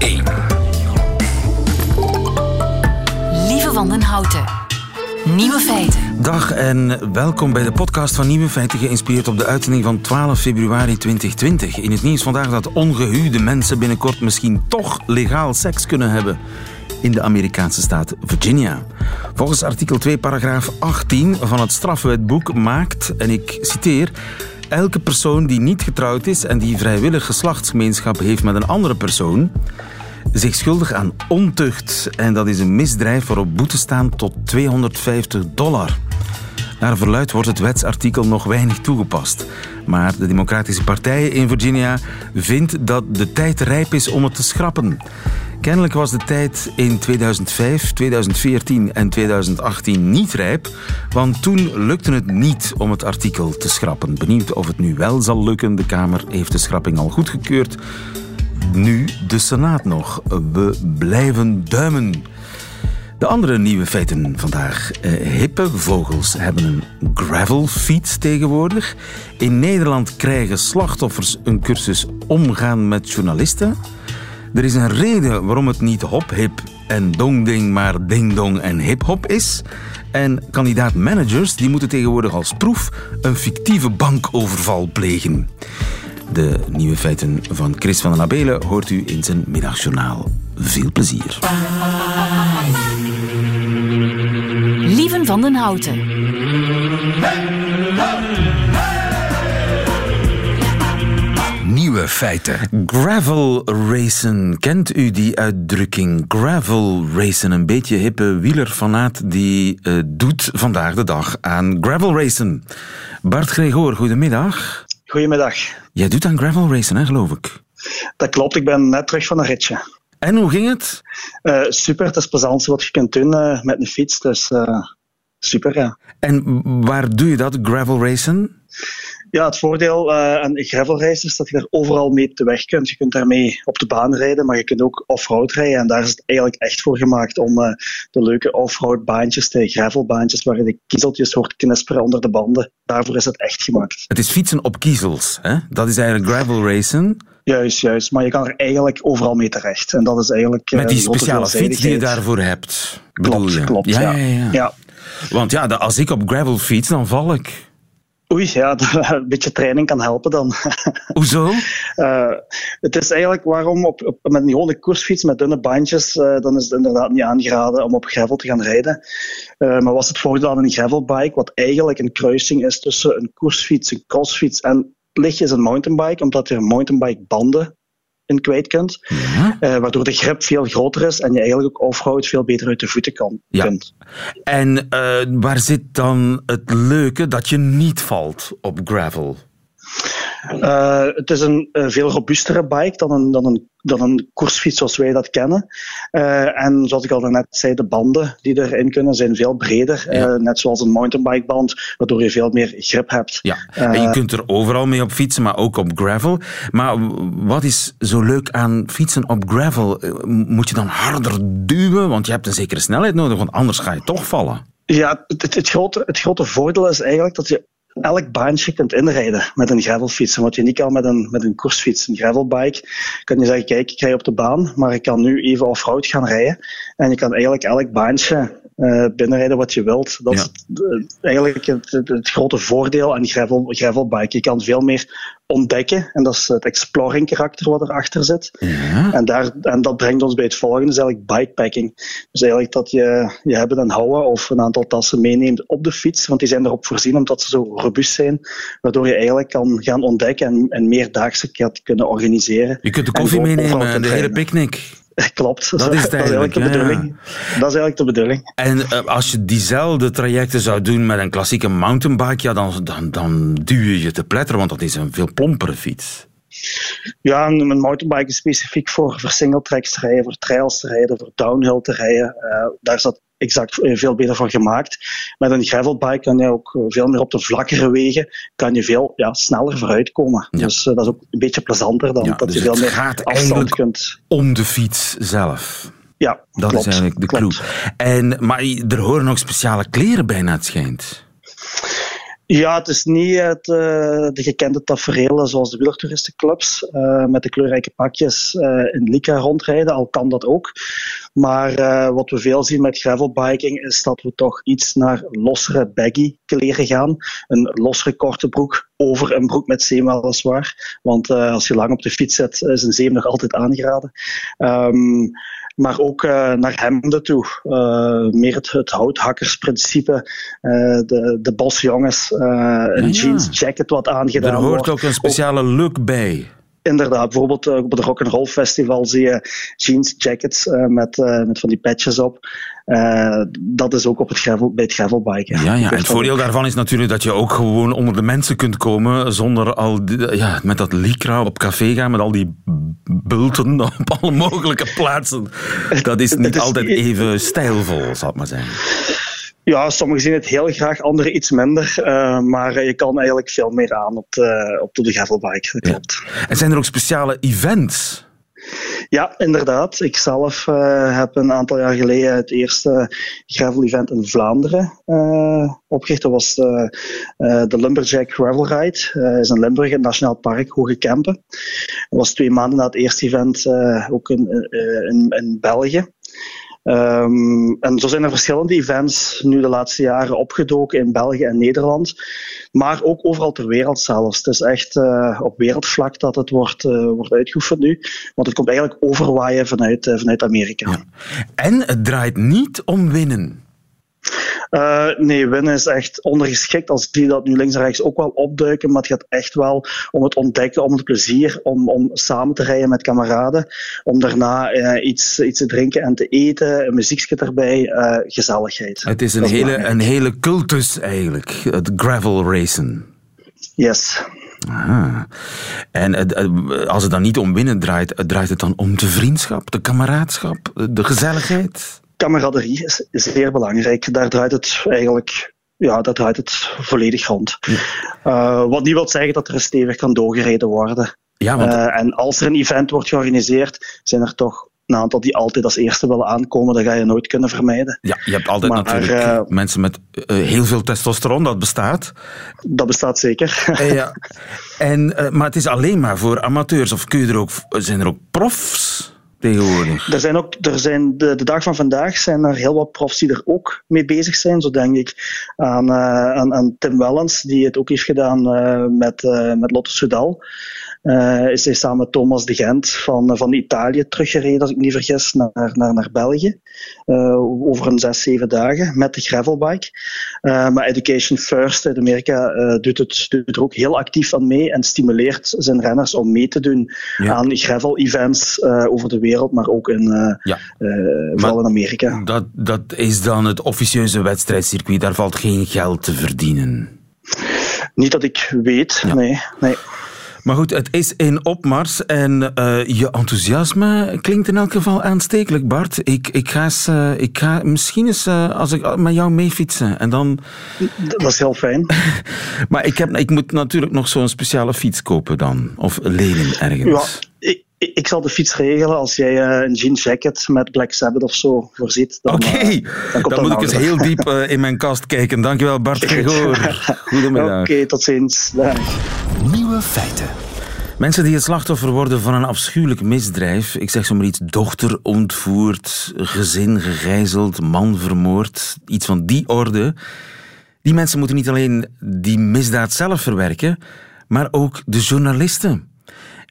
1. Lieve van den Houten. Nieuwe feiten. Dag en welkom bij de podcast van Nieuwe Feiten, geïnspireerd op de uitzending van 12 februari 2020. In het nieuws vandaag dat ongehuwde mensen binnenkort misschien toch legaal seks kunnen hebben in de Amerikaanse staat Virginia. Volgens artikel 2, paragraaf 18 van het strafwetboek maakt, en ik citeer, elke persoon die niet getrouwd is en die vrijwillig geslachtsgemeenschap heeft met een andere persoon, zich schuldig aan ontucht. En dat is een misdrijf waarop boetes staan tot 250 dollar. Naar verluid wordt het wetsartikel nog weinig toegepast. Maar de Democratische Partij in Virginia vindt dat de tijd rijp is om het te schrappen. Kennelijk was de tijd in 2005, 2014 en 2018 niet rijp, want toen lukte het niet om het artikel te schrappen. Benieuwd of het nu wel zal lukken. De Kamer heeft de schrapping al goedgekeurd. Nu de Senaat nog. We blijven duimen. De andere nieuwe feiten vandaag. Eh, hippe vogels hebben een gravelfiets tegenwoordig. In Nederland krijgen slachtoffers een cursus omgaan met journalisten. Er is een reden waarom het niet hop-hip en dong-ding, maar ding-dong en hip-hop is. En kandidaat-managers die moeten tegenwoordig als proef een fictieve bankoverval plegen. De nieuwe feiten van Chris van den Abelen hoort u in zijn middagjournaal. Veel plezier. Lieven van den Houten. Nieuwe feiten. Gravel racen. Kent u die uitdrukking? Gravel racen. Een beetje hippe wielerfanaat die eh, doet vandaag de dag aan gravel racen. Bart Gregor, goedemiddag. Goedemiddag. Jij doet aan gravel racen, hè, geloof ik. Dat klopt, ik ben net terug van een ritje. En hoe ging het? Eh, super, het is het plezantste wat je kunt doen eh, met een fiets. Dus super, ja. En waar doe je dat, gravel racen? Ja, het voordeel eh, aan gravel race is dat je daar overal mee te weg kunt. Je kunt daarmee op de baan rijden, maar je kunt ook off-road rijden. En daar is het eigenlijk echt voor gemaakt om eh, de leuke off-road baantjes, de gravelbaantjes, waar je de kiezeltjes hoort knisperen onder de banden. Daarvoor is het echt gemaakt. Het is fietsen op kiezels. Hè? Dat is eigenlijk gravel racen. Juist, juist. Maar je kan er eigenlijk overal mee terecht. En dat is eigenlijk... eh, Met die grote speciale fiets die je daarvoor hebt. Klopt, klopt. Ja, ja. ja, ja. ja. Want ja, als ik op gravel fiets, dan val ik. Oei, ja, een beetje training kan helpen dan. Hoezo? Eh, het is eigenlijk waarom op, op, met een gewone koersfiets met dunne bandjes, eh, dan is het inderdaad niet aangeraden om op gravel te gaan rijden. Eh, maar was het voordeel aan een gravelbike, wat eigenlijk een kruising is tussen een koersfiets, een crossfiets en lichtjes een mountainbike, omdat je mountainbike banden in kwijt kunt, Ja. eh, waardoor de grip veel groter is en je eigenlijk ook offroad veel beter uit de voeten kan, Ja. kunt. En eh, waar zit dan het leuke dat je niet valt op gravel? Eh, het is een veel robuustere bike dan een, dan, een, dan een koersfiets zoals wij dat kennen. Eh, en zoals ik al net zei, de banden die erin kunnen zijn veel breder. Ja. Eh, net zoals een mountainbikeband, waardoor je veel meer grip hebt. Ja, en je kunt er overal mee op fietsen, maar ook op gravel. Maar wat is zo leuk aan fietsen op gravel? Moet je dan harder duwen? Want je hebt een zekere snelheid nodig, want anders ga je toch vallen. Ja, het, het grote, het grote voordeel is eigenlijk dat je elk baantje kunt inrijden met een gravelfiets. Wat je niet kan met een, met een koersfiets, een gravelbike, kan je zeggen, kijk, ik rij op de baan, maar ik kan nu even off-road gaan rijden. En je kan eigenlijk elk baantje eh, binnenrijden wat je wilt. Dat Ja. is het- eigenlijk het, het, het grote voordeel aan gravel, gravelbike. Je kan veel meer ontdekken, en dat is het exploring karakter wat erachter zit. Ja. En, daar, en dat brengt ons bij het volgende, is eigenlijk bikepacking. Dus eigenlijk dat je je hebben en houden of een aantal tassen meeneemt op de fiets, want die zijn erop voorzien omdat ze zo robuust zijn, waardoor je eigenlijk kan gaan ontdekken en, en meerdaagse kunnen organiseren. Je kunt de koffie meenemen en de hele picknick. Klopt, Dat is het eigenlijk de ja, bedoeling. Dat is eigenlijk de bedoeling. En eh, als je diezelfde trajecten zou doen met een klassieke mountainbike, ja, dan, dan, dan duw je je te pletteren, want dat is een veel plompere fiets. Ja, een mountainbike is specifiek voor, voor singletracks te rijden, voor trails te rijden, voor downhill te rijden. Eh, daar is dat exact eh, veel beter voor gemaakt. Met een gravelbike kan je ook eh, veel meer op de vlakkere wegen, kan je veel ja, sneller vooruitkomen. Ja. Dus eh, dat is ook een beetje plezanter dan Ja, dat dus je veel het meer gaat afstand kunt. om de fiets zelf. Ja, Dat klopt, is eigenlijk de clue. klopt. En, maar er horen nog speciale kleren bij, naar het schijnt. Ja, het is niet het, uh, de gekende tafereelen zoals de wielertouristenclubs uh, met de kleurrijke pakjes uh, in Lika rondrijden, al kan dat ook. Maar wat we veel zien met gravelbiking is dat we toch iets naar lossere baggy kleren gaan. Een lossere korte broek over een broek met zeem weliswaar. Want als je lang op de fiets zit, is een zeem nog altijd aangeraden. Um, maar ook uh, naar hemden toe. Uh, meer het, het houthakkersprincipe. Uh, de, de bosjongens, een ja. jeans jacket wat aangedaan wordt. Er hoort ook een speciale look bij. Inderdaad, bijvoorbeeld op het Rock'n'Roll Festival zie je jeans jackets met, met van die patches op. dat is ook op het gravel, bij het gravelbiken. Ja, ja. en het voordeel daarvan is natuurlijk dat je ook gewoon onder de mensen kunt komen zonder al die, ja, met dat lycra op café gaan, met al die bulten op alle mogelijke plaatsen. Dat is niet is altijd even stijlvol, zal het maar zijn. Ja, sommigen zien het heel graag, anderen iets minder. Uh, maar je kan eigenlijk veel meer aan op de, op de gravelbike, dat klopt. En zijn er ook speciale events? Ja, inderdaad. Ik zelf uh, heb een aantal jaar geleden het eerste gravel-event in Vlaanderen uh, opgericht. Dat was de, de Lumberjack Gravel Ride. Is in Limburg, het Nationaal Park Hoge Kempen. Dat was twee maanden na het eerste event ook in, in, in België. Um, en zo zijn er verschillende events nu de laatste jaren opgedoken in België en Nederland, maar ook overal ter wereld zelfs. Het is echt uh, op wereldvlak dat het wordt, uh, wordt uitgeoefend nu, want het komt eigenlijk overwaaien vanuit, uh, vanuit Amerika. En het draait niet om winnen. Uh, nee, winnen is echt ondergeschikt. Als je dat nu links en rechts ook wel opduiken, maar het gaat echt wel om het ontdekken, om het plezier, om, om samen te rijden met kameraden, om daarna uh, iets, iets te drinken en te eten, een muziekje erbij, uh, gezelligheid. Het is een, hele, een hele cultus eigenlijk, het gravel racen. Yes. Aha. En als het dan niet om winnen draait, draait het dan om de vriendschap, de kameraadschap, de gezelligheid? Camaraderie is, zeer belangrijk. Daar draait het eigenlijk ja, daar draait het volledig rond. Uh, wat niet wil zeggen dat er stevig kan doorgereden worden. Ja, want... uh, en als er een event wordt georganiseerd, zijn er toch een aantal die altijd als eerste willen aankomen. Dat ga je nooit kunnen vermijden. Ja, je hebt altijd maar, natuurlijk uh, mensen met heel veel testosteron, dat bestaat. Dat bestaat zeker. ja. en, maar het is alleen maar voor amateurs, of kun je er ook, zijn er ook profs? Tegenwoordig? Er zijn ook, er zijn de, de dag van vandaag zijn er heel wat profs die er ook mee bezig zijn. Zo denk ik aan, uh, aan, aan Tim Wellens, die het ook heeft gedaan uh, met, uh, met Lotte Soudal. Uh, is hij samen met Thomas de Gent van, van Italië teruggereden, als ik niet vergis, naar, naar, naar België. Uh, over een zes, zeven dagen met de gravelbike. Uh, maar Education First uit Amerika doet, het, doet er ook heel actief aan mee en stimuleert zijn renners om mee te doen ja. aan gravel-events over de wereld, maar ook in, ja. vooral in Amerika. Dat, dat is dan het officieuze wedstrijdcircuit, daar valt geen geld te verdienen. Niet dat ik weet, ja. nee. nee. Maar goed, het is in opmars en uh, je enthousiasme klinkt in elk geval aanstekelijk, Bart. Ik, ik, ga, eens, uh, ik ga misschien eens uh, als ik met jou mee fietsen en dan... Dat is heel fijn. maar ik, heb, ik moet natuurlijk nog zo'n speciale fiets kopen dan, of lenen ergens. Ja, ik, ik zal de fiets regelen als jij uh, een jean jacket met Black Sabbath of zo voorziet. Oké, okay. uh, dan, dan moet ik eens heel diep uh, in mijn kast kijken. Dankjewel Bart Gregor. Goedemiddag. Oké, okay, tot ziens. Dag. Nieuwe feiten. Mensen die het slachtoffer worden van een afschuwelijk misdrijf, ik zeg zomaar iets, dochter ontvoerd, gezin gegijzeld, man vermoord, iets van die orde, die mensen moeten niet alleen die misdaad zelf verwerken, maar ook de journalisten.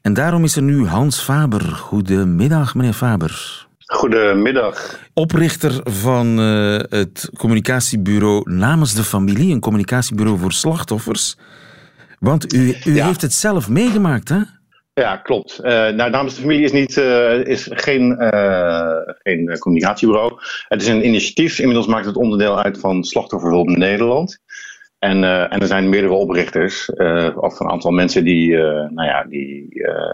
En daarom is er nu Hans Faber. Goedemiddag, meneer Faber. Goedemiddag. Oprichter van uh, het communicatiebureau Namens de Familie, een communicatiebureau voor slachtoffers. Want u, u ja. heeft het zelf meegemaakt, hè? Ja, klopt. Uh, nou, Namens de Familie is, niet, uh, is geen, geen communicatiebureau. Het is een initiatief. Inmiddels maakt het onderdeel uit van Slachtofferhulp Nederland. En, uh, en er zijn meerdere oprichters, uh, of een aantal mensen die, uh, nou ja, die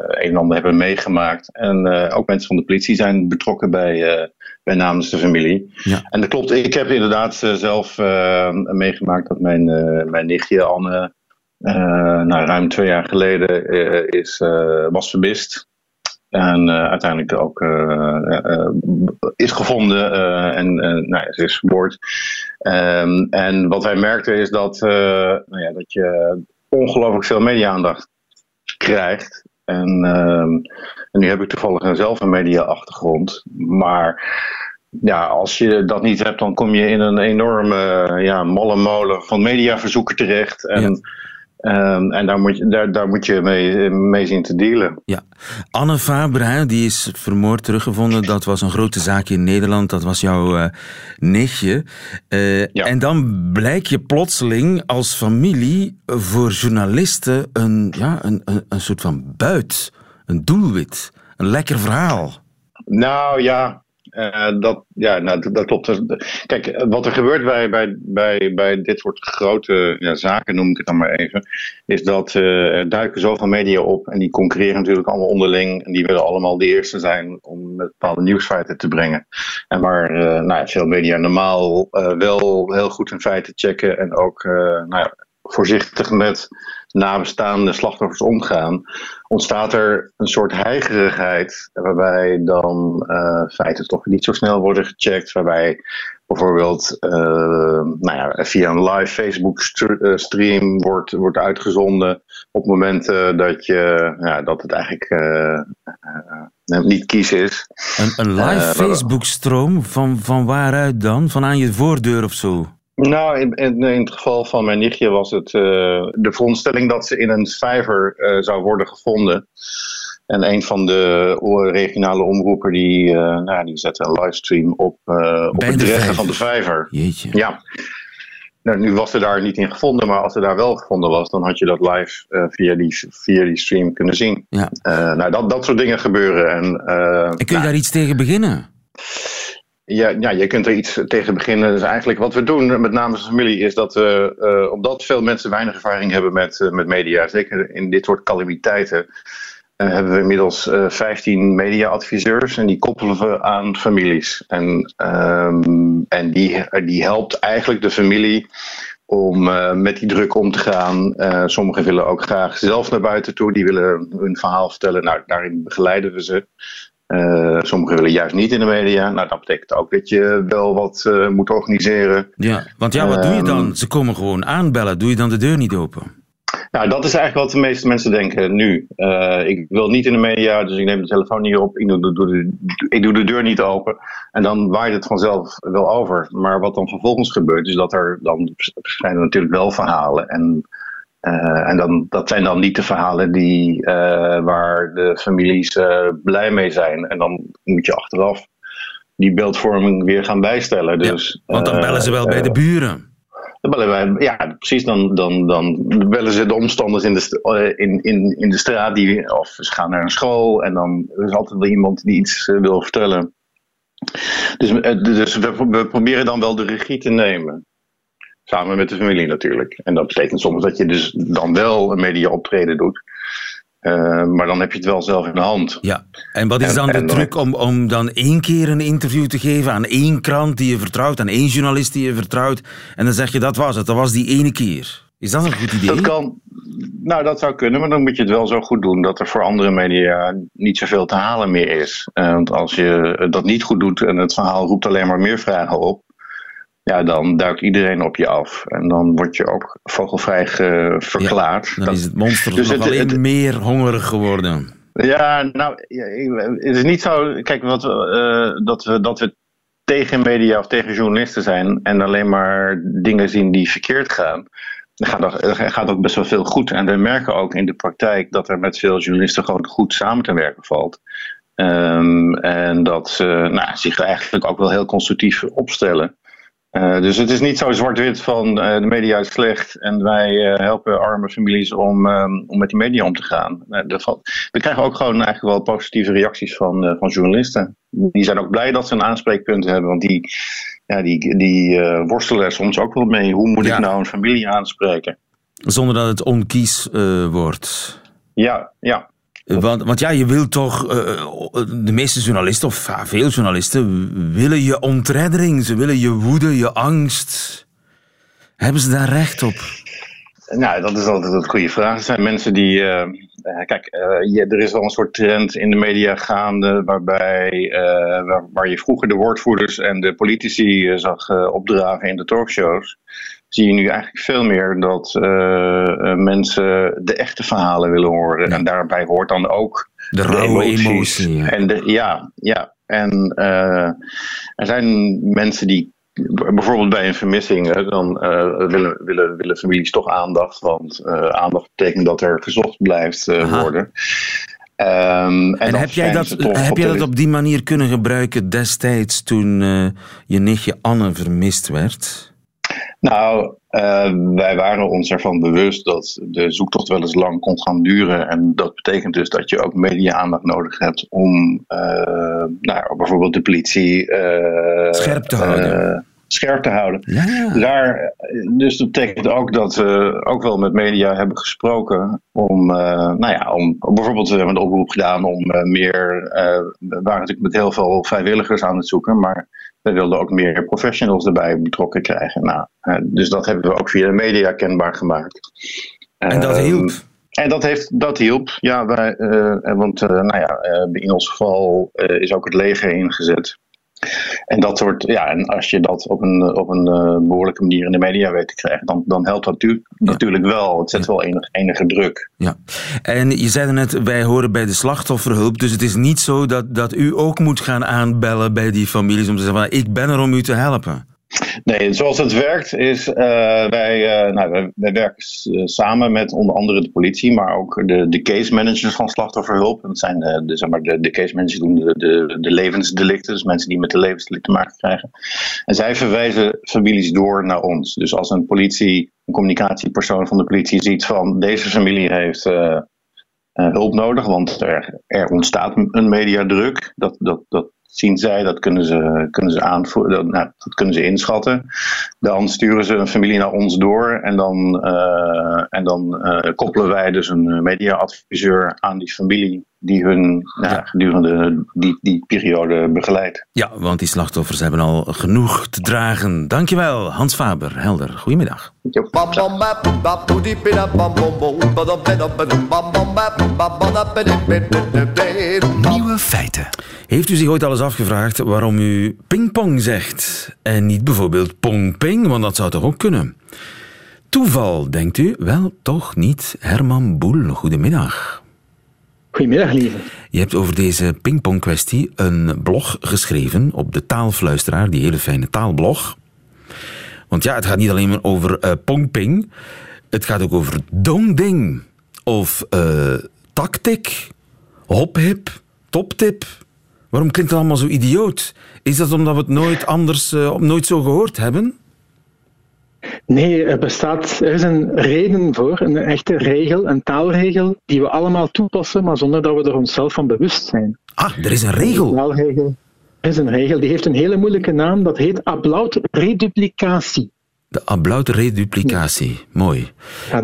een en ander hebben meegemaakt. En ook mensen van de politie zijn betrokken bij, bij namens de familie. Ja. En dat klopt, ik heb inderdaad zelf meegemaakt dat mijn, mijn nichtje Anne nou, ruim twee jaar geleden is, was vermist. En uiteindelijk ook is gevonden en nou, ze is vermoord. Ehm, en wat wij merkten is dat, nou ja, dat je ongelooflijk veel media-aandacht krijgt. En, ehm, en nu heb ik toevallig zelf een media-achtergrond. Maar ja, als je dat niet hebt, dan kom je in een enorme ja, malle molen van mediaverzoeken terecht. En, ehm, en daar moet je, daar, daar moet je mee, mee zien te dealen. Ja. Anne Faber, die is vermoord teruggevonden. Dat was een grote zaak in Nederland. Dat was jouw uh, nichtje. Uh, En dan blijk je plotseling als familie voor journalisten een, ja, een, een, een soort van buit. Een doelwit. Een lekker verhaal. Nou ja, uh, dat, ja, nou, dat, klopt. Kijk, wat er gebeurt bij, bij, bij, bij dit soort grote ja, zaken, noem ik het dan maar even, is dat uh, er duiken zoveel media op en die concurreren natuurlijk allemaal onderling en die willen allemaal de eerste zijn om bepaalde nieuwsfeiten te brengen. En waar nou, veel media normaal wel heel goed hun feiten checken en ook nou, voorzichtig met nabestaande slachtoffers omgaan, ontstaat er een soort heigerigheid waarbij dan uh, feiten toch niet zo snel worden gecheckt, waarbij bijvoorbeeld uh, nou ja, via een live Facebook eh, stream wordt, wordt uitgezonden op momenten dat, je, ja, dat het eigenlijk uh, niet kies is. Een, een live Facebook stroom van, van waaruit dan? Van aan je voordeur of zo? Nou, in, in, in, het geval van mijn nichtje was het uh, de veronderstelling dat ze in een vijver uh, zou worden gevonden. En een van de regionale omroepen die, uh, nou, die zette een livestream op, op het dreggen van de vijver. Jeetje. Ja. Nou, nu was ze daar niet in gevonden, maar als ze daar wel gevonden was, dan had je dat live via, die, via die stream kunnen zien. Ja. nou, dat, dat soort dingen gebeuren. En, en kun je nou, daar iets tegen beginnen? Ja, ja, je kunt er iets tegen beginnen. Dus eigenlijk wat we doen, met name als familie, is dat we, uh, omdat veel mensen weinig ervaring hebben met, uh, met media, zeker in dit soort calamiteiten, uh, hebben we inmiddels 15 media-adviseurs en die koppelen we aan families. En, um, en die, die helpt eigenlijk de familie om met die druk om te gaan. sommigen willen ook graag zelf naar buiten toe, die willen hun verhaal vertellen. Nou, daarin begeleiden we ze. Uh, sommigen willen juist niet in de media. Nou, dat betekent ook dat je wel wat uh, moet organiseren. Ja, want ja, wat doe je dan? Ehm, Ze komen gewoon aanbellen. Doe je dan de deur niet open? Nou, dat is eigenlijk wat de meeste mensen denken nu. Uh, ik wil niet in de media, dus ik neem de telefoon niet op. Ik doe, doe de, ik doe de deur niet open. En dan waait het vanzelf wel over. Maar wat dan vervolgens gebeurt, is dat er dan verschijnen natuurlijk wel verhalen. En uh, en dan, dat zijn dan niet de verhalen die, uh, waar de families uh, blij mee zijn. En dan moet je achteraf die beeldvorming weer gaan bijstellen. Dus, ja, want dan bellen ze wel bij de buren. Dan bellen wij, ja, precies. Dan, dan, dan bellen ze de omstanders in de, in, in, in de straat. Die, of ze gaan naar een school. En dan is altijd wel iemand die iets wil vertellen. Dus, dus we, we proberen dan wel de regie te nemen. Samen met de familie natuurlijk. En dat betekent soms dat je dus dan wel een media optreden doet. Uh, maar dan heb je het wel zelf in de hand. Ja, en wat is dan en, de truc om, om dan één keer een interview te geven aan één krant die je vertrouwt, aan één journalist die je vertrouwt, en dan zeg je dat was het, dat was die ene keer. Is dat een goed idee? Dat kan, nou, dat zou kunnen, maar dan moet je het wel zo goed doen dat er voor andere media niet zoveel te halen meer is. Uh, want als je dat niet goed doet en het verhaal roept alleen maar meer vragen op, ja, dan duikt iedereen op je af. En dan word je ook vogelvrij verklaard. Ja, dan is het monster dus nog alleen meer hongerig geworden. Ja, nou, het is niet zo... Kijk, wat, uh, dat, we, dat we tegen media of tegen journalisten zijn... en alleen maar dingen zien die verkeerd gaan... Er gaat, er gaat ook best wel veel goed. En we merken ook in de praktijk dat er met veel journalisten gewoon goed samen te werken valt. Um, en dat ze nou, zich eigenlijk ook wel heel constructief opstellen. Uh, dus het is niet zo zwart-wit van uh, de media is slecht en wij uh, helpen arme families om, um, om met die media om te gaan. we krijgen ook gewoon eigenlijk wel positieve reacties van, van journalisten. Die zijn ook blij dat ze een aanspreekpunt hebben, want die, ja, die, die worstelen er soms ook wel mee. Hoe moet ja. ik nou een familie aanspreken? Zonder dat het onkies wordt. Ja, ja. Want, want ja, je wil toch, uh, de meeste journalisten, of uh, veel journalisten, willen je ontreddering. Ze willen je woede, je angst. Hebben ze daar recht op? nou, dat is altijd een goede vraag. Er zijn mensen die. Kijk, er is wel een soort trend in de media gaande. waarbij. Waar, waar, je vroeger de woordvoerders en de politici zag opdragen in de talkshows. Zie je nu eigenlijk veel meer dat mensen de echte verhalen willen horen. En daarbij hoort dan ook. De rauwe emotie. En de, ja, ja. En er zijn mensen die bijvoorbeeld bij een vermissing, dan uh, willen, willen, willen families toch aandacht. Want aandacht betekent dat er gezocht blijft worden. Um, en, en heb jij dat, heb jij dat op die manier kunnen gebruiken destijds toen je nichtje Anne vermist werd? Nou, wij waren ons ervan bewust dat de zoektocht wel eens lang kon gaan duren. En dat betekent dus dat je ook media-aandacht nodig hebt om nou, bijvoorbeeld de politie scherp te houden scherp te houden. Ja. Daar, dus dat betekent ook dat we ook wel met media hebben gesproken om, nou ja, om bijvoorbeeld we hebben een oproep gedaan om meer, we waren natuurlijk met heel veel vrijwilligers aan het zoeken, maar we wilden ook meer professionals erbij betrokken krijgen. Nou, dus dat hebben we ook via de media kenbaar gemaakt. En dat ehm, hielp? En dat, heeft, dat hielp, ja, wij, want nou ja, in ons geval is ook het leger ingezet. En dat soort, ja, en als je dat op een, op een uh, behoorlijke manier in de media weet te krijgen, dan, dan helpt dat ja. natuurlijk wel. Het zet wel enige, enige druk. Ja, en je zei net, wij horen bij de slachtofferhulp, dus het is niet zo dat, dat u ook moet gaan aanbellen bij die families om te zeggen, van, ik ben er om u te helpen. Nee, zoals het werkt is, uh, wij, uh, nou, wij, wij, werken samen met onder andere de politie, maar ook de, de case managers van slachtofferhulp. Dat zijn de, zeg maar, de, de case managers doen de, de, de levensdelicten, dus mensen die met de levensdelicten te maken krijgen. En zij verwijzen families door naar ons. Dus als een politie, een communicatiepersoon van de politie ziet van deze familie heeft hulp nodig, want er, er ontstaat een mediadruk. Dat, dat, dat zien zij, dat kunnen ze, kunnen ze aanvoeren, dat, nou, dat kunnen ze inschatten. Dan sturen ze een familie naar ons door en dan, uh, en dan uh, koppelen wij dus een mediaadviseur aan die familie die hun nou, gedurende die, die periode begeleidt. Ja, want die slachtoffers hebben al genoeg te dragen. Dankjewel, Hans Faber. Helder. Goedemiddag. Nieuwe feiten. Heeft u zich ooit al eens afgevraagd waarom u pingpong zegt en niet bijvoorbeeld pongping, want dat zou toch ook kunnen? Toeval, denkt u? Wel, toch niet. Herman Boel, goedemiddag. Goedemiddag, lieve. Je hebt over deze pingpong-kwestie een blog geschreven op de Taalfluisteraar, die hele fijne taalblog. Want ja, het gaat niet alleen maar over uh, pongping, het gaat ook over dongding of uh, tactic, hophip, toptip. Waarom klinkt het allemaal zo idioot? Is dat omdat we het nooit anders, uh, nooit zo gehoord hebben? Nee, er bestaat, er is een reden voor, een echte regel, een taalregel, die we allemaal toepassen, maar zonder dat we er onszelf van bewust zijn. Ah, er is een regel. Een taalregel er is een regel, die heeft een hele moeilijke naam, dat heet ablaut-reduplicatie. De ablaut-reduplicatie, mooi.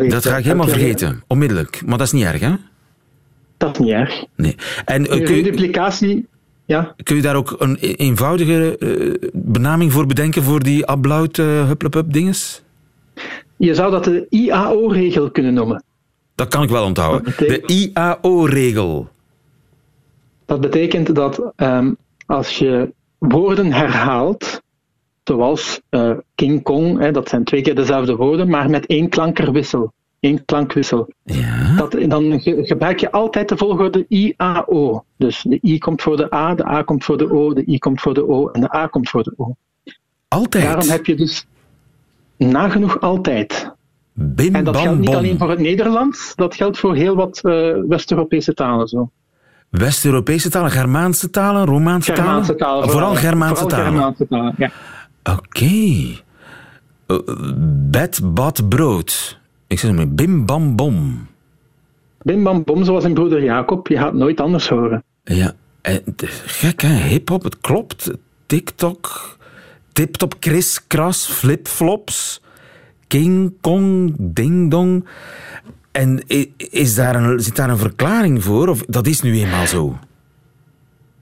dat ga ik helemaal vergeten, onmiddellijk. Maar dat is niet erg, hè? Dat is niet erg. Nee. En, uh, reduplicatie ja. Kun je daar ook een e- eenvoudige uh, benaming voor bedenken voor die ablaut uh, dinges? Je zou dat de IAO-regel kunnen noemen. Dat kan ik wel onthouden. De IAO-regel. Dat betekent dat um, als je woorden herhaalt, zoals uh, King Kong, hè, dat zijn twee keer dezelfde woorden, maar met één klankerwissel één klankwissel. Ja. Dat, dan gebruik je altijd de volgorde I-A-O. Dus de I komt voor de A, de A komt voor de O, de I komt voor de O en de A komt voor de O. Altijd? Daarom heb je dus nagenoeg altijd. Bim, en dat bam, geldt niet bom. alleen voor het Nederlands, dat geldt voor heel wat uh, West-Europese talen. Zo. West-Europese talen, Germaanse talen, Romaanse Germaanse talen? talen vooral, Germaanse vooral talen. Germaanse talen ja. Oké. Okay. Uh, bed, bad, brood. Ik zeg maar bim bam bom. Bim bam bom, zoals in broeder Jacob. Je gaat nooit anders horen. Ja, gek hè, hip-hop, het klopt. TikTok, tip-top, kris, kras, flip-flops, king, kong, ding dong. En is daar een, zit daar een verklaring voor? Of dat is nu eenmaal zo?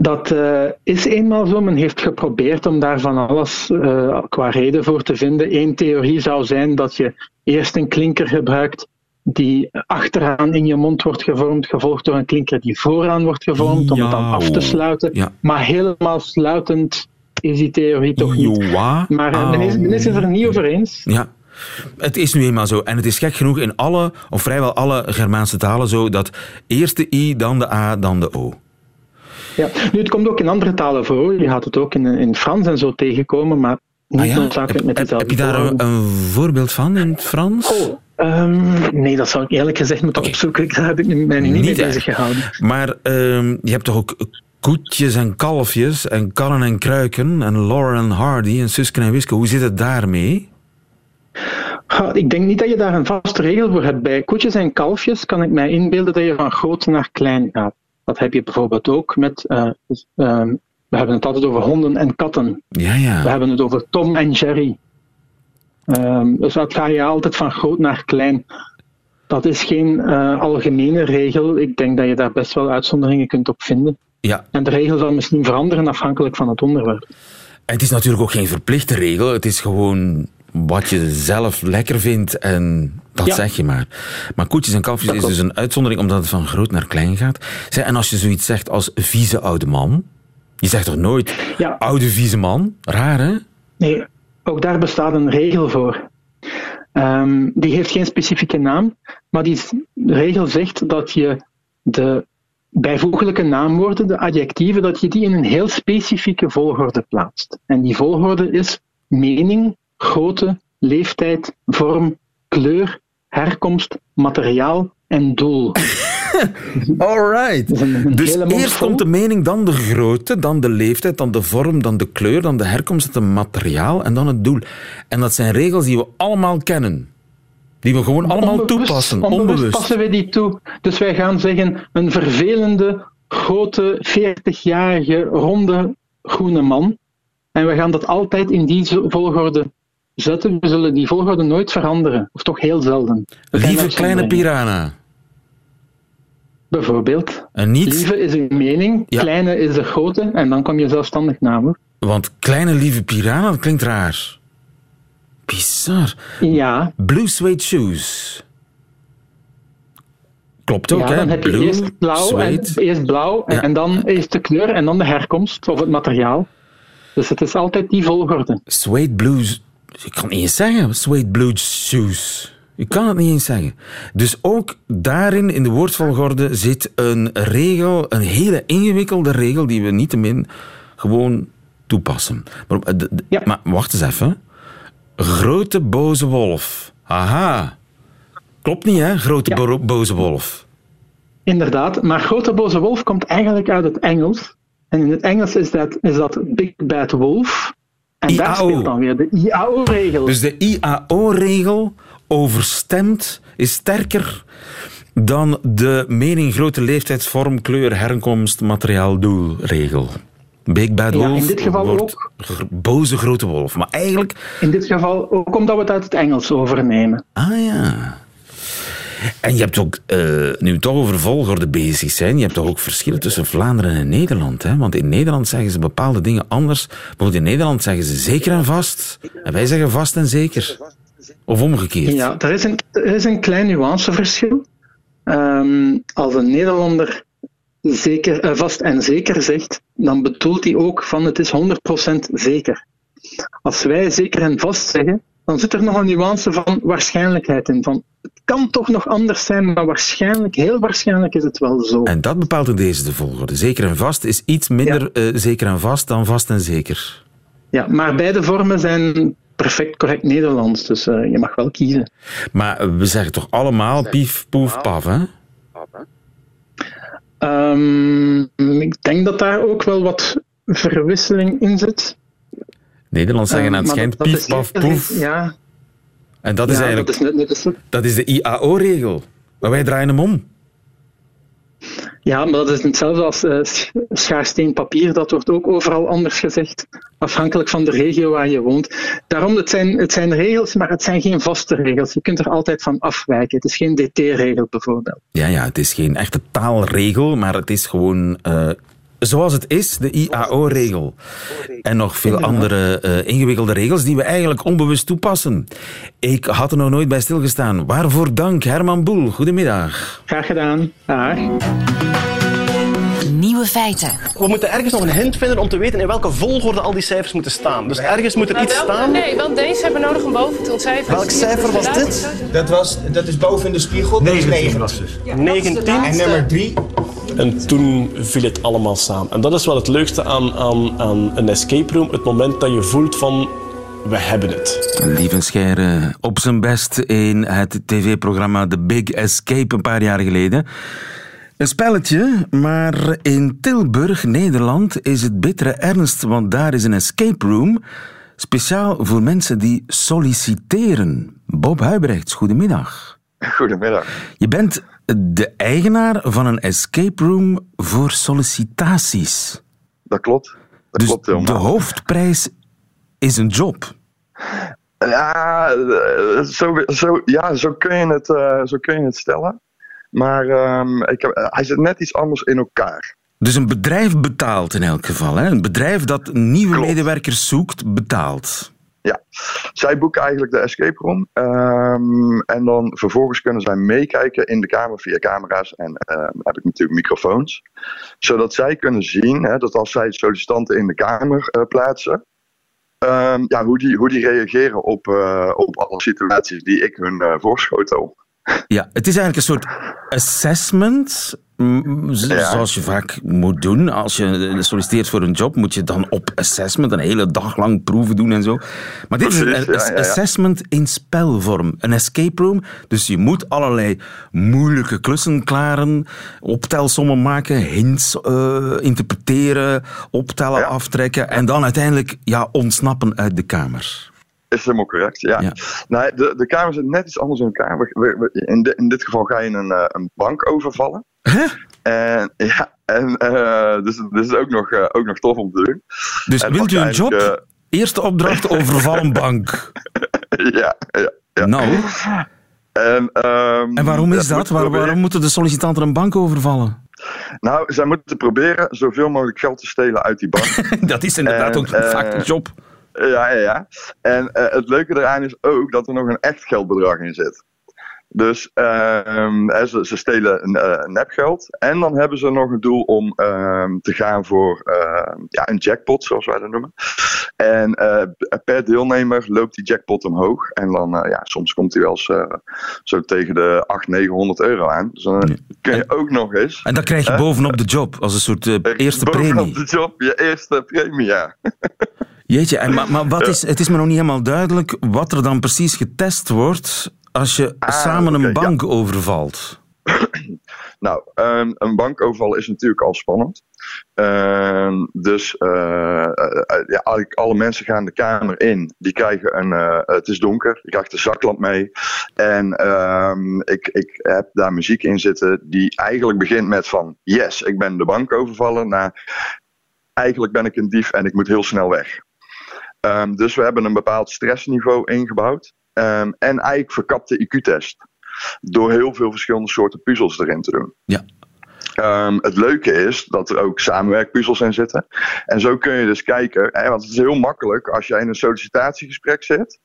Dat uh, is eenmaal zo. Men heeft geprobeerd om daar van alles uh, qua reden voor te vinden. Eén theorie zou zijn dat je eerst een klinker gebruikt die achteraan in je mond wordt gevormd, gevolgd door een klinker die vooraan wordt gevormd, om het dan af te sluiten. Ja. Maar helemaal sluitend is die theorie toch niet. Maar uh, men, is, men is het er niet over eens. Ja. Het is nu eenmaal zo. En het is gek genoeg in alle, of vrijwel alle Germaanse talen zo, dat eerst de I, dan de A, dan de O. Ja, nu het komt ook in andere talen voor. Je gaat het ook in, in Frans en zo tegenkomen, maar niet Ah ja? noodzakelijk met dezelfde heb je daar vorm. een, voorbeeld van in het Frans? Oh, ehm, nee, dat zou ik eerlijk gezegd moeten opzoeken. Daar heb ik mij niet, Niet mee bezig gehouden. Maar ehm, je hebt toch ook koetjes en kalfjes en kannen en kruiken en Laurel en Hardy en Suske en Wiske. Hoe zit het daarmee? Ja, ik denk niet dat je daar een vaste regel voor hebt. Bij koetjes en kalfjes kan ik mij inbeelden dat je van groot naar klein gaat. Dat heb je bijvoorbeeld ook met. eh, ehm, we hebben het altijd over honden en katten. Ja, We ja. hebben het over Tom en Jerry. Ehm, dus dat ga je altijd van groot naar klein. Dat is geen eh, algemene regel. Ik denk dat je daar best wel uitzonderingen kunt op vinden. ja. En de regel zal misschien veranderen afhankelijk van het onderwerp. En het is natuurlijk ook geen verplichte regel. Het is gewoon wat je zelf lekker vindt en dat Ja. zeg je maar. Maar koetjes en kalfjes is dus een uitzondering omdat het van groot naar klein gaat. En als je zoiets zegt als vieze oude man, je zegt toch nooit Ja. oude vieze man? Raar hè? Nee, ook daar bestaat een regel voor. Ehm, die heeft geen specifieke naam, maar die regel zegt dat je de bijvoeglijke naamwoorden, de adjectieven, dat je die in een heel specifieke volgorde plaatst. En die volgorde is mening, grootte, leeftijd, vorm, kleur, herkomst, materiaal en doel. Alright. Dus eerst komt de mening, dan de grootte, dan de leeftijd, dan de vorm, dan de kleur, dan de herkomst, het materiaal en dan het doel. En dat zijn regels die we allemaal kennen. Die we gewoon allemaal Onbewust- toepassen, Onbewust onbewust. passen we die toe. Dus wij gaan zeggen, een vervelende, grote, 40-jarige, ronde, groene man. En we gaan dat altijd in die volgorde zetten. We zullen die volgorde nooit veranderen. Of toch heel zelden. Lieve kleine piranha. Bijvoorbeeld. En niet, Lieve is een mening, Ja. kleine is de grote. En dan kom je zelfstandig na. Hoor. want kleine lieve piranha, dat klinkt raar. Bizar. Ja, Blue suede shoes. Klopt ook, ja, hè? dan heb je Blue eerst blauw, en, eerst blauw en, Ja. en dan eerst de kleur en dan de herkomst of het materiaal. Dus het is altijd die volgorde. Suede blues. Ik kan het niet eens zeggen. Suede blue shoes. Ik kan het niet eens zeggen. Dus ook daarin, in de woordvolgorde, zit een regel, een hele ingewikkelde regel, die we niettemin gewoon toepassen. Maar, Ja. wacht eens even. Grote boze wolf. Aha. Klopt niet, hè? Grote Ja. bo- boze wolf. Inderdaad, maar Grote Boze Wolf komt eigenlijk uit het Engels. En in het Engels is dat, is dat Big Bad Wolf. En daar IAO. speelt dan weer de IAO-regel. Dus de IAO-regel overstemt, is sterker dan de mening grote leeftijdsvorm, kleur, herkomst, materiaal, doel regel. Big Bad Ja, Wolf in dit geval wordt ook. boze grote wolf. Maar eigenlijk... In dit geval ook omdat we het uit het Engels overnemen. Ah ja... En je hebt ook, eh, nu toch over volgorde bezig zijn, je hebt toch ook verschillen tussen Vlaanderen en Nederland. Hè? Want in Nederland zeggen ze bepaalde dingen anders. Bijvoorbeeld in Nederland zeggen ze zeker en vast. En wij zeggen vast en zeker. Of omgekeerd. Ja, er is een, er is een klein nuanceverschil. Ehm, als een Nederlander zeker, eh, vast en zeker zegt, dan bedoelt hij ook van het is 100% zeker. Als wij zeker en vast zeggen, dan zit er nog een nuance van waarschijnlijkheid in. Van, het kan toch nog anders zijn, maar waarschijnlijk, heel waarschijnlijk is het wel zo. En dat bepaalt in deze de volgorde. Zeker en vast is iets minder eh, zeker en vast dan vast en zeker. Ja, maar beide vormen zijn perfect correct Nederlands, dus eh, je mag wel kiezen. Maar eh, we zeggen toch allemaal pief, poef, paf, hè? Ehm, ik denk dat daar ook wel wat verwisseling in zit. Nederlands zeggen aan het schijnt dat- pief, is paf, poef. Ja, En dat is eigenlijk dat is net, net als- dat is de IAO-regel. Maar wij draaien hem om. ja, maar dat is hetzelfde als eh, sch- schaarsteen papier. Dat wordt ook overal anders gezegd, afhankelijk van de regio waar je woont. Daarom, het zijn, het zijn regels, maar het zijn geen vaste regels. Je kunt er altijd van afwijken. Het is geen DT-regel bijvoorbeeld. Ja, ja, het is geen echte taalregel, maar het is gewoon eh, zoals het is, de IAO-regel. En nog veel andere uh, ingewikkelde regels die we eigenlijk onbewust toepassen. Ik had er nog nooit bij stilgestaan. Waarvoor dank, Herman Boel. Goedemiddag. Graag gedaan. Dag. Nieuwe feiten. We moeten ergens nog een hint vinden om te weten in welke volgorde al die cijfers moeten staan. Dus ergens moet er iets staan. Nee, want deze hebben nodig om boven te ontcijferen. Welk cijfer was dit? Dat, was, dat is boven in de spiegel. 19 was dus. 19. En nummer 3. En toen viel het allemaal samen. En dat is wel het leukste aan, aan, aan een escape room. Het moment dat je voelt van we hebben het. Lieven Scheire op zijn best in het tv-programma The Big Escape een paar jaar geleden. Een spelletje, maar in Tilburg, Nederland, is het bittere ernst, want daar is een escape room speciaal voor mensen die solliciteren. Bob Huibrechts, goedemiddag. Goedemiddag. Je bent de eigenaar van een escape room voor sollicitaties. Dat klopt. Dat dus klopt helemaal. de hoofdprijs is een job. Ja, eh, zo, zo, ja, zo, kun, je het, uh, zo kun je het stellen. Maar um, ik heb, hij zit net iets anders in elkaar. Dus een bedrijf betaalt in elk geval. Hè? Een bedrijf dat nieuwe Klopt. medewerkers zoekt, betaalt. Ja, zij boeken eigenlijk de escape room. Um, en dan vervolgens kunnen zij meekijken in de kamer via camera's. En uh, heb ik natuurlijk microfoons. Zodat zij kunnen zien hè, dat als zij sollicitanten in de kamer uh, plaatsen. Um, ja, hoe, die, hoe die reageren op, uh, op alle situaties die ik hun uh, voorschotel. Ja, het is eigenlijk een soort assessment. Zoals je vaak moet doen. Als je solliciteert voor een job, moet je dan op assessment een hele dag lang proeven doen en zo. Maar dit is een ja, ja, assessment in spelvorm. Een escape room. Dus je moet allerlei moeilijke klussen klaren, optelsommen maken, hints uh, interpreteren, optellen, aftrekken en dan uiteindelijk ja, ontsnappen uit de kamer. Is helemaal correct, ja. ja. Nou, de, de kamer zit net iets anders in elkaar. We, we, in, de, in dit geval ga je een, uh, een bank overvallen. Huh? En ja, en, uh, dus, dus is ook nog, uh, ook nog tof om te doen. Dus en wilt u een job? Eerste opdracht overvallen bank. ja, ja, ja. Nou. En, um, en waarom is dat? Waar, waarom moeten de sollicitanten een bank overvallen? Nou, zij moeten proberen zoveel mogelijk geld te stelen uit die bank. dat is inderdaad en, ook vaak een job. Ja, ja, ja. En uh, het leuke eraan is ook dat er nog een echt geldbedrag in zit. Dus uh, ze, ze, stelen uh, nepgeld. En dan hebben ze nog een doel om uh, te gaan voor ja, een jackpot, zoals wij dat noemen. En per deelnemer loopt die jackpot omhoog. En dan, ja, soms komt hij wel eens zo tegen de 800, 900 euro aan. Dus dan kun je ook nog eens. En dan krijg je bovenop de job als een soort eerste bovenop premie. Bovenop de job, je eerste premie, ja. Jeetje, en, maar, maar wat is, het is me nog niet helemaal duidelijk wat er dan precies getest wordt als je ah, samen okay, een bank ja. overvalt. nou, um, een bankoverval is natuurlijk al spannend. Uh, dus uh, uh, ja, alle mensen gaan de kamer in. Die krijgen een. het is donker. Je krijgt een zaklamp mee. En um, ik, ik heb daar muziek in zitten. Die eigenlijk begint met van. Yes, ik ben de bank overvallen. Naar. Eigenlijk ben ik een dief en ik moet heel snel weg. Um, dus we hebben een bepaald stressniveau ingebouwd. Um, en eigenlijk verkapte IQ-test. Door heel veel verschillende soorten puzzels erin te doen. Ja. Um, het leuke is dat er ook samenwerkpuzzels in zitten. En zo kun je dus kijken, hè, want het is heel makkelijk als jij in een sollicitatiegesprek zit.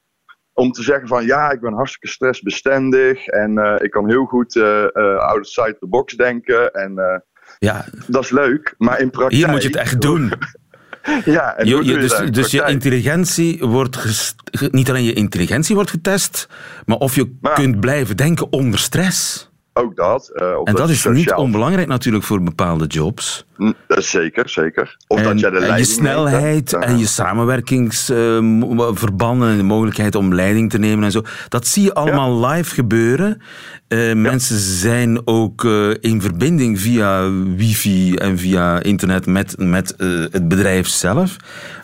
Om te zeggen van ja, ik ben hartstikke stressbestendig en uh, ik kan heel goed uh, uh, outside the box denken. En ja. dat is leuk, maar in praktijk... Hier moet je het echt doen. Ja, en je, je, dus, dus je intelligentie wordt gest, niet alleen je intelligentie wordt getest, maar of je maar, kunt blijven denken onder stress. Ook dat. Uh, en dat, is niet onbelangrijk natuurlijk voor bepaalde jobs. Zeker, zeker. Of en, dat jij de en je snelheid neemt, en je samenwerkingsverbanden uh, en de mogelijkheid om leiding te nemen en zo. Dat zie je allemaal ja. live gebeuren. Uh, ja. Mensen zijn ook in verbinding via wifi en via internet met, met het bedrijf zelf.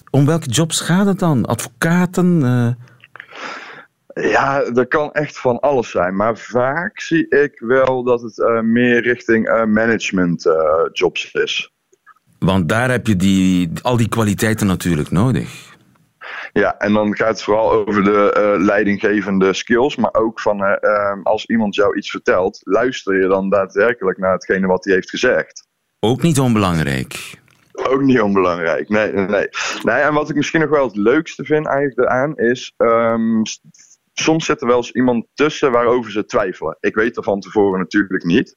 Om welke jobs gaat het dan? Advocaten? Ja, dat kan echt van alles zijn. Maar vaak zie ik wel dat het uh, meer richting uh, management uh, jobs is. Want daar heb je die, al die kwaliteiten natuurlijk nodig. Ja, en dan gaat het vooral over de leidinggevende skills. Maar ook van als iemand jou iets vertelt, luister je dan daadwerkelijk naar hetgene wat hij heeft gezegd. Ook niet onbelangrijk. Ook niet onbelangrijk. Nee, nee, nee. nee. En wat ik misschien nog wel het leukste vind eigenlijk eraan is. ehm, soms zit er wel eens iemand tussen waarover ze twijfelen. Ik weet er van tevoren natuurlijk niet.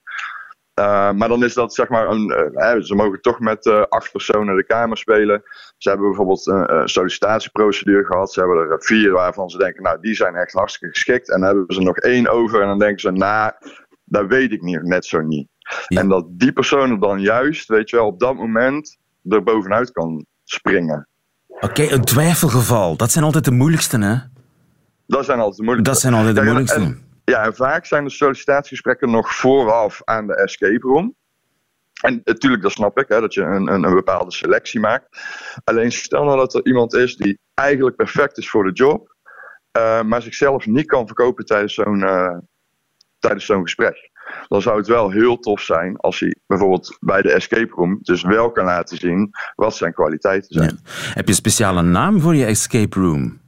Uh, maar dan is dat zeg maar een. Uh, hè, ze mogen toch met uh, acht personen de Kamer spelen. Ze hebben bijvoorbeeld een, een sollicitatieprocedure gehad. Ze hebben er vier waarvan ze denken, nou, die zijn echt hartstikke geschikt. En dan hebben ze nog één over. En dan denken ze, nou, dat weet ik niet, net zo niet. Ja. En dat die persoon er dan juist, weet je wel, op dat moment er bovenuit kan springen. Oké, okay, een twijfelgeval. Dat zijn altijd de moeilijkste, hè? Dat zijn altijd de moeilijkste. Dat zijn altijd de moeilijkste. En, ja, en vaak zijn de sollicitatiegesprekken nog vooraf aan de escape room. En natuurlijk, dat snap ik, hè, dat je een, een, een, bepaalde selectie maakt. Alleen stel nou dat er iemand is die eigenlijk perfect is voor de job, uh, maar zichzelf niet kan verkopen tijdens zo'n uh, tijdens zo'n gesprek. Dan zou het wel heel tof zijn als hij bijvoorbeeld bij de escape room dus wel kan laten zien wat zijn kwaliteiten zijn. Ja. Heb je een speciale naam voor je escape room?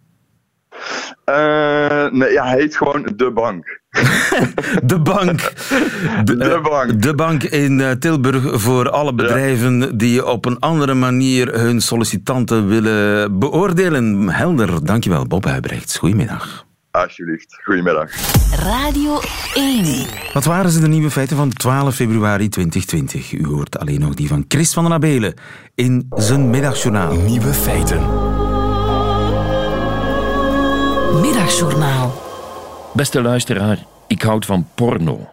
Uh, nee, ja, hij heet gewoon De Bank. de Bank. De, de Bank. De Bank in uh, Tilburg voor alle bedrijven ja. die op een andere manier hun sollicitanten willen beoordelen. Helder, dankjewel Bob Huibrechts. Goedemiddag. Alsjeblieft, goedemiddag. Radio 1. Wat waren ze de nieuwe feiten van 12 februari 2020? U hoort alleen nog die van Chris van den Abelen in zijn middagjournaal. Nieuwe feiten. Middagjournaal. Beste luisteraar, ik houd van porno.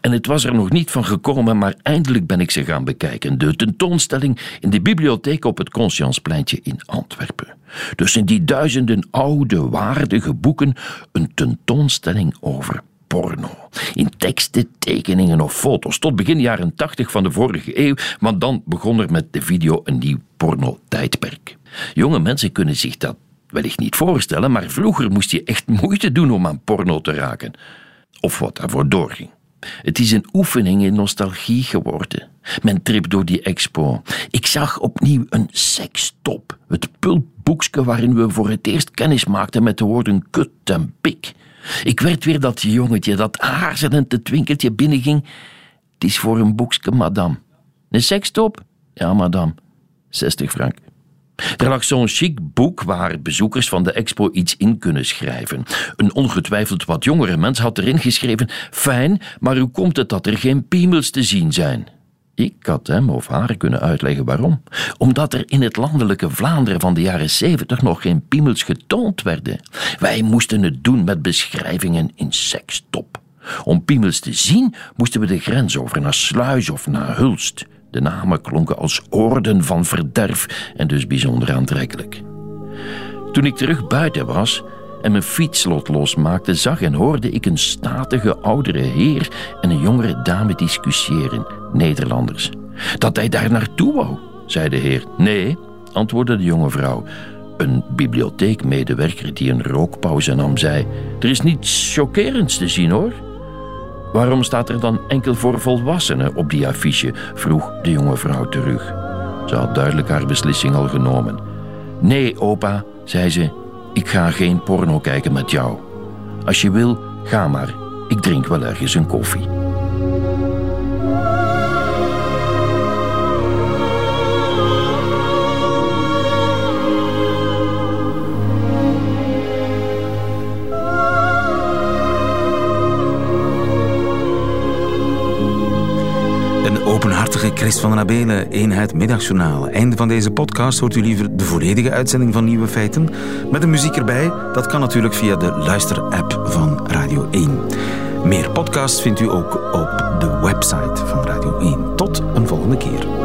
En het was er nog niet van gekomen, maar eindelijk ben ik ze gaan bekijken. De tentoonstelling in de bibliotheek op het Consciencepleintje in Antwerpen. Tussen die duizenden oude, waardige boeken een tentoonstelling over porno. In teksten, tekeningen of foto's. Tot begin jaren 80 van de vorige eeuw, want dan begon er met de video een nieuw porno-tijdperk. Jonge mensen kunnen zich dat wellicht niet voorstellen, maar vroeger moest je echt moeite doen om aan porno te raken. Of wat daarvoor doorging. Het is een oefening in nostalgie geworden. Mijn trip door die expo. Ik zag opnieuw een sekstop. Het pulpboekje waarin we voor het eerst kennis maakten met de woorden kut en pik. Ik werd weer dat jongetje dat aarzelend het winkeltje binnenging. Het is voor een boekje, madame. Een sekstop? Ja, madame. 60 frank. Er lag zo'n chic boek waar bezoekers van de expo iets in kunnen schrijven. Een ongetwijfeld wat jongere mens had erin geschreven: Fijn, maar hoe komt het dat er geen piemels te zien zijn? Ik had hem of haar kunnen uitleggen waarom. Omdat er in het landelijke Vlaanderen van de jaren zeventig nog geen piemels getoond werden. Wij moesten het doen met beschrijvingen in sekstop. Om piemels te zien moesten we de grens over naar Sluis of naar Hulst. De namen klonken als oorden van verderf en dus bijzonder aantrekkelijk. Toen ik terug buiten was en mijn fietslot losmaakte, zag en hoorde ik een statige oudere heer en een jongere dame discussiëren, Nederlanders. Dat hij daar naartoe wou, zei de heer. Nee, antwoordde de jonge vrouw. Een bibliotheekmedewerker die een rookpauze nam, zei: Er is niets chockerends te zien hoor. Waarom staat er dan enkel voor volwassenen op die affiche? vroeg de jonge vrouw terug. Ze had duidelijk haar beslissing al genomen. Nee, opa, zei ze, ik ga geen porno kijken met jou. Als je wil, ga maar. Ik drink wel ergens een koffie. Chris van Abelen, Eenheid Middagjournaal. Einde van deze podcast hoort u liever de volledige uitzending van Nieuwe Feiten. Met de muziek erbij, dat kan natuurlijk via de luisterapp van Radio 1. Meer podcasts vindt u ook op de website van Radio 1. Tot een volgende keer.